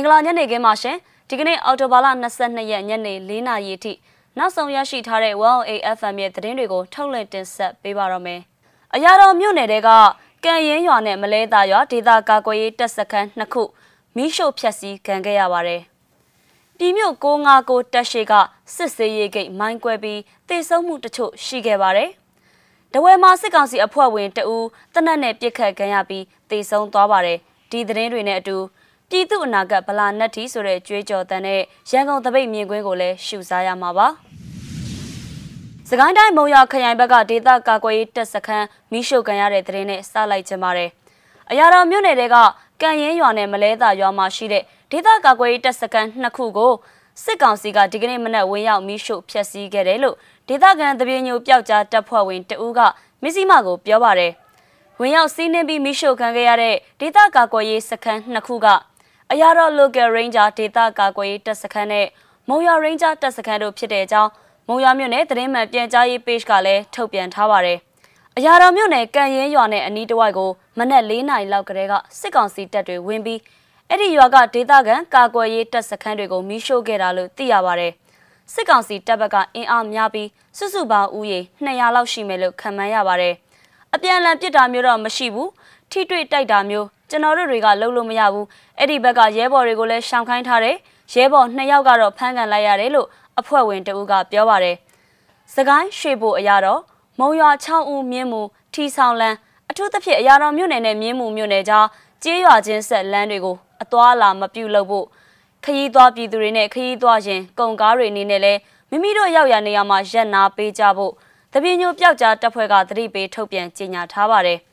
င်္ဂလာညနေခင်းပါရှင်ဒီကနေ့အော်တိုဘာလ22ရက်ညနေ4နာရီအထိနောက်ဆုံးရရှိထားတဲ့ 108FM ရဲ့သတင်းတွေကိုထုတ်လွှင့်တင်ဆက်ပေးပါရမယ်အရာတော်မြို့နယ်တဲကကံရင်ရွာနဲ့မလဲတာရွာဒေသကာကွယ်ရေးတပ်စခန်းနှစ်ခုမိရှို့ဖျက်ဆီးခံခဲ့ရပါတယ်ပြည်မြို့659တက်ရှိကစစ်စေးရေးဂိတ်မိုင်းကွဲပြီးတေဆုံးမှုတချို့ရှိခဲ့ပါတယ်။တဝဲမှာစစ်ကောင်စီအဖွဲ့ဝင်တအူးတနက်နဲ့ပြစ်ခတ်ခံရပြီးတေဆုံးသွားပါတယ်။ဒီသတင်းတွေနဲ့အတူ ပြည်သူအနာဂတ်ဗလာနတ်ထီဆိုတဲ့ကြွေးကြော်တန်နဲ့ရန်ကုန်တပိတ်မြင်ကွင်းကိုလည်းရှုစားရမှာပါ။စကိုင်းတိုင်းမုံရခရိုင်ဘက်ကဒေသကာကွယ်ရေးတပ်စခန်းမိရှုခံရတဲ့သတင်းနဲ့စလိုက်ကြပါတယ်။အရာတော်မြို့နယ်တွေကကံရင်ရွာနဲ့မလဲတာရွာမှာရှိတဲ့ဒေသကာကွယ်ရေးတပ်စခန်းနှစ်ခုကိုစစ်ကောင်စီကဒီကနေ့မနက်ဝင်ရောက်မိရှုဖျက်ဆီးခဲ့တယ်လို့ဒေသခံတပြေညိုပျောက်ကြားတပ်ဖွဲ့ဝင်တဦးကမစ္စည်းမကိုပြောပါတယ်။ဝင်ရောက်စီးနင်းပြီးမိရှုခံခဲ့ရတဲ့ဒေသကာကွယ်ရေးစခန်းနှစ်ခုက အရာတော် local ranger ဒေသကာကွယ်ရေးတပ်စခန်းနဲ့မုံရ ranger တပ်စခန်းတို့ဖြစ်တဲ့အကြောင်းမုံရမြို့နယ်သတင်းမှန်ပြန်ကြားရေး page ကလည်းထုတ်ပြန်ထားပါတယ်။အရာတော်မြို့နယ်ကံရင်ရွာနဲ့အနီးတစ်ဝိုက်ကိုမနက်၄နာရီလောက်ကတည်းကစစ်ကောင်စီတပ်တွေဝင်ပြီးအဲ့ဒီရွာကဒေသခံကာကွယ်ရေးတပ်စခန်းတွေကိုမီးရှို့ခဲ့တာလို့သိရပါတယ်။စစ်ကောင်စီတပ်ဘက်ကအင်အားများပြီးစုစုပေါင်းဦးရေ200လောက်ရှိမယ်လို့ခန့်မှန်းရပါတယ်။အပြန်အလှန်ပစ်တာမျိုးတော့မရှိဘူး။ထိတွေ့တိုက်တာမျိုး ကျွန်တော်တို့တွေကလုံးလို့မရဘူး။အဲ့ဒီဘက်ကရဲဘော်တွေကိုလည်းရှောင်ခိုင်းထားတယ်။ရဲဘော်2ယောက်ကတော့ဖမ်းကန်လိုက်ရတယ်လို့အဖွဲ့ဝင်တဦးကပြောပါတယ်။စကိုင်းရွှေဘိုအရာတော်မုံရွာ6ဦးမြင်းမူထီဆောင်လန်းအထူးသဖြင့်အရာတော်မြို့နယ်နဲ့မြင်းမူမြို့နယ်ကြားကျေးရွာချင်းဆက်လမ်းတွေကိုအသွားလာမပြုလုပ်ဖို့ခရီးသွားပြည်သူတွေနဲ့ခရီးသွားရင်ကုန်ကားတွေအနေနဲ့လည်းမိမိတို့ရောက်ရနေရမှာရက်နာပေးကြဖို့တပည့်ညိုပျောက်ကြားတပ်ဖွဲ့ကသတိပေးထုတ်ပြန်ကြေညာထားပါတယ်။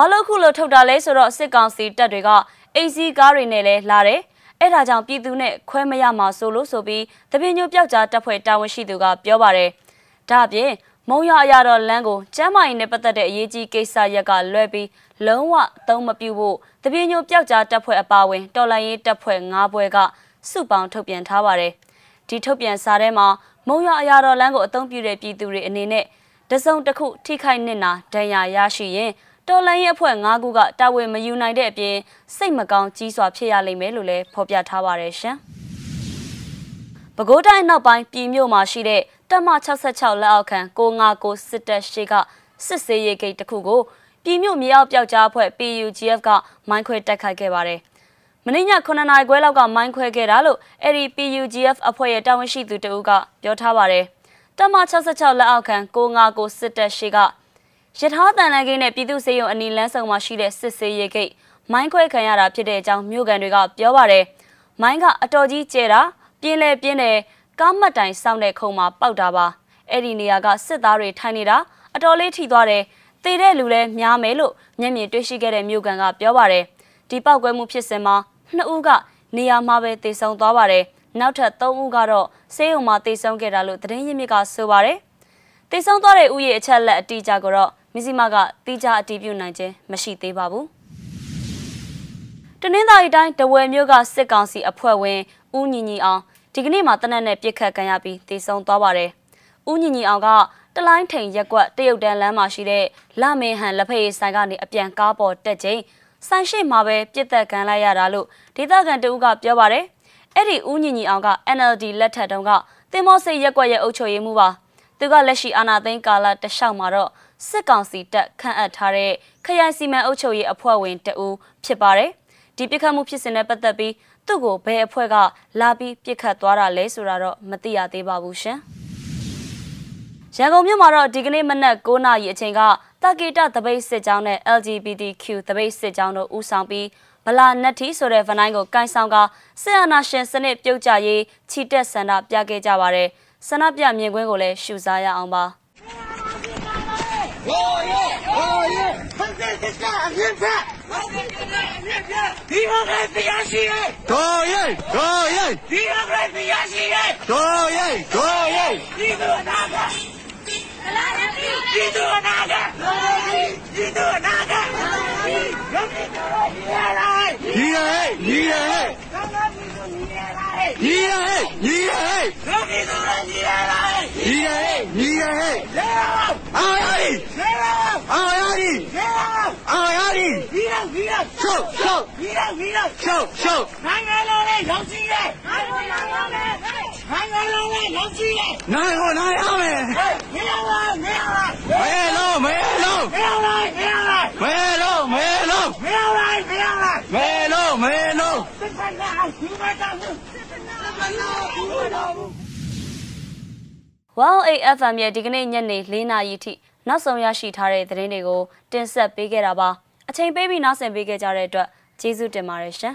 ဘာလို့ခုလိုထုတ်တာလဲဆိုတော့စစ်ကောင်စီတပ်တွေကအိစီကားတွေနဲ့လည်းလာတယ်။အဲ့ဒါကြောင့်ပြည်သူနဲ့ခွဲမရမှာဆိုလို့ဆိုပြီးတပည့်ညိုပျောက်ကြားတပ်ဖွဲ့တာဝန်ရှိသူကပြောပါတယ်။ဒါအပြင်မုံရအရာတော်လမ်းကိုကျမ်းမာရေးနဲ့ပတ်သက်တဲ့အရေးကြီးကိစ္စရက်ကလွဲပြီးလုံးဝအသုံးမပြုဖို့တပြင်းညိုပျောက်ကြားတပ်ဖွဲ့အပါအဝင်တော်လိုင်းရေးတပ်ဖွဲ့၅ဘွဲကစုပေါင်းထုတ်ပြန်ထားပါတယ်။ဒီထုတ်ပြန်စာထဲမှာမုံရအရာတော်လမ်းကိုအသုံးပြုတဲ့ပြည်သူတွေအနေနဲ့တစုံတစ်ခုထိခိုက်နစ်နာဒဏ်ရာရရှိရင် တော်လိုင်းရေးအဖွဲ့၅ခုကတာဝန်မယူနိုင်တဲ့အပြင်စိတ်မကောင်းကြီးစွာဖြစ်ရလိမ့်မယ်လို့လည်းဖော်ပြထားပါတယ်ရှင်။ပဲခူးတိုင်းနောက်ပိုင်းပြည်မြို့မှာရှိတဲ့တပ်မ66လက်အောက်ခံ659စစ်တပ်ရှိကစစ်စေးရေးဂိတ်တစ်ခုကိုပြည်မြို့မြေအောက်ပျောက်ကြားအဖွဲ့ PUGF ကမိုင်းခွဲတိုက်ခိုက်ခဲ့ပါတယ်။မနေ့ည9နာရီခွဲလောက်ကမိုင်းခွဲခဲ့တာလို့အဲ့ဒီ PUGF အဖွဲ့ရဲ့တာဝန်ရှိသူတဦးကပြောထားပါတယ်။တပ်မ66လက်အောက်ခံ659စစ်တပ်ရှိက ရထားတန်လန်ကိန်းနဲ့ပြည်သူ့စေယုံအနီလန်းဆောင်မှာရှိတဲ့စစ်စေးရေးဂိတ်မိုင်းခွဲခံရတာဖြစ်တဲ့အကြောင်းမြို့ကန်တွေကပြောပါတယ်။မိုင်းကအတော်ကြီးကျဲတာပြင်းလဲပြင်းတယ်ကားမှတ်တိုင်စောင့်တဲ့ခုံမှာပောက်တာပါအဲ့ဒီနေရာကစစ်သားတွေထိုင်နေတာအတော်လေးထိသွားတယ်သေတဲ့လူလည်းများမယ်လို့မျက်မြင်တွေ့ရှိခဲ့တဲ့မြို့ကန်ကပြောပါတယ်ဒီပောက်ကွဲမှုဖြစ်စဉ်မှာနှစ်ဦးကနေရာမှာပဲသေဆုံးသွားပါတယ်နောက်ထပ်၃ဦးကတော့ဆေးရုံမှာသေဆုံးခဲ့တာလို့သတင်းရင်းမြစ်ကဆိုပါတယ်သေဆုံးသွားတဲ့ဥယေအချက်လက်အတိအကျကတော့ မစ္စည်းမကတိကျအတည်ပြုနိုင်ခြင်းမရှိသေးပါဘူးတနင်္သာရီတိုင်းတဝယ်မြို့ကစစ်ကောင်စီအဖွဲ့ဝင်ဦးညီညီအောင်ဒီကနေ့မှတနက်နဲ့ပြစ်ခတ်ခံရပြီးတေဆုံးသွားပါတယ်။ဦးညီညီအောင်ကတလိုင်းထိန်ရက်ကွက်တရုတ်တန်လမ်းမှာရှိတဲ့လမင်းဟန်လက်ဖက်ရည်ဆိုင်ကနေအပြန်ကားပေါ်တက်ချိန်ဆိုင်ရှိမှာပဲပြစ်သက်ခံလိုက်ရတာလို့ဒေသခံတဦးကပြောပါတယ်။အဲ့ဒီဦးညီညီအောင်က NLD လက်ထက်တုန်းကတင်မောစိတ်ရက်ကွက်ရဲ့အုပ်ချုပ်ရေးမှုပါ။သူကလက်ရှိအာဏာသိမ်းကာလတလျှောက်မှာတော့ စစ်ကောင်စီတပ်ခန့်အပ်ထားတဲ့ခရိုင်စီမံအုပ်ချုပ်ရေးအဖွဲ့ဝင်တဦးဖြစ်ပါတယ်။ဒီပြစ်ခတ်မှုဖြစ်စဉ်နဲ့ပတ်သက်ပြီးသူ့ကိုဘယ်အဖွဲ့ကလာပြီးပြစ်ခတ်သွားတာလဲဆိုတာတော့မသိရသေးပါဘူးရှင်။ရန်ကုန်မြို့မှာတော့ဒီကနေ့မနက်9နာရီအချိန်ကတကေတတပိတ်စစ်ကြောင်းနဲ့ LGBTQ တပိတ်စစ်ကြောင်းတို့ဦးဆောင်ပြီးဗလာနက်တီဆိုတဲ့ဗနိုင်းကိုကိုင်ဆောင်ကစစ်အာဏာရှင်စနစ်ပြုတ်ကျရေးချီတက်ဆန္ဒပြခဲ့ကြပါတယ်။ဆန္ဒပြမြင်ကွင်းကိုလည်းရှုစားရအောင်ပါ။ ညီရဲညီရဲညီရဲညီရဲ ရုပ်ရှင်တော်ညီရဲလိုက်ညီရဲညီရဲအာရည်အာရည်အာရည်အာရည်ဒီလောက်ဒီလောက်ရှုပ်ရှုပ်ပြီးတော့ပြီးတော့ရှုပ်ရှုပ်နိုင်ငံလုံးလေးရောက်ရှိတယ်နိုင်ငံလုံးလေးနိုင်ငံလုံးလေးရောက်ရှိတယ်နိုင်ကိုနိုင်ရမယ်ဟေးမင်းအောင်လားမင်းအောင်လားမဲလုံးမဲလုံးမင်းအောင်လားမင်းအောင်လားမဲလုံးမဲလုံးမင်းအောင်လားမင်းအောင်လားမဲလုံးမဲလုံးစစ်ဖက်ကအယူမတော်ဘူးစစ်ဖက်ကယူမတော်ဘူး Wow AFM ရဲ့ဒီကနေ့ညနေ၄နာရီထိနောက်ဆုံးရရှိထားတဲ့သတင်းတွေကိုတင်ဆက်ပေးခဲ့တာပါအချိန်ပေးပြီးနောက်ဆင်ပေးခဲ့ကြတဲ့အတွက်ကျေးဇူးတင်ပါတယ်ရှင်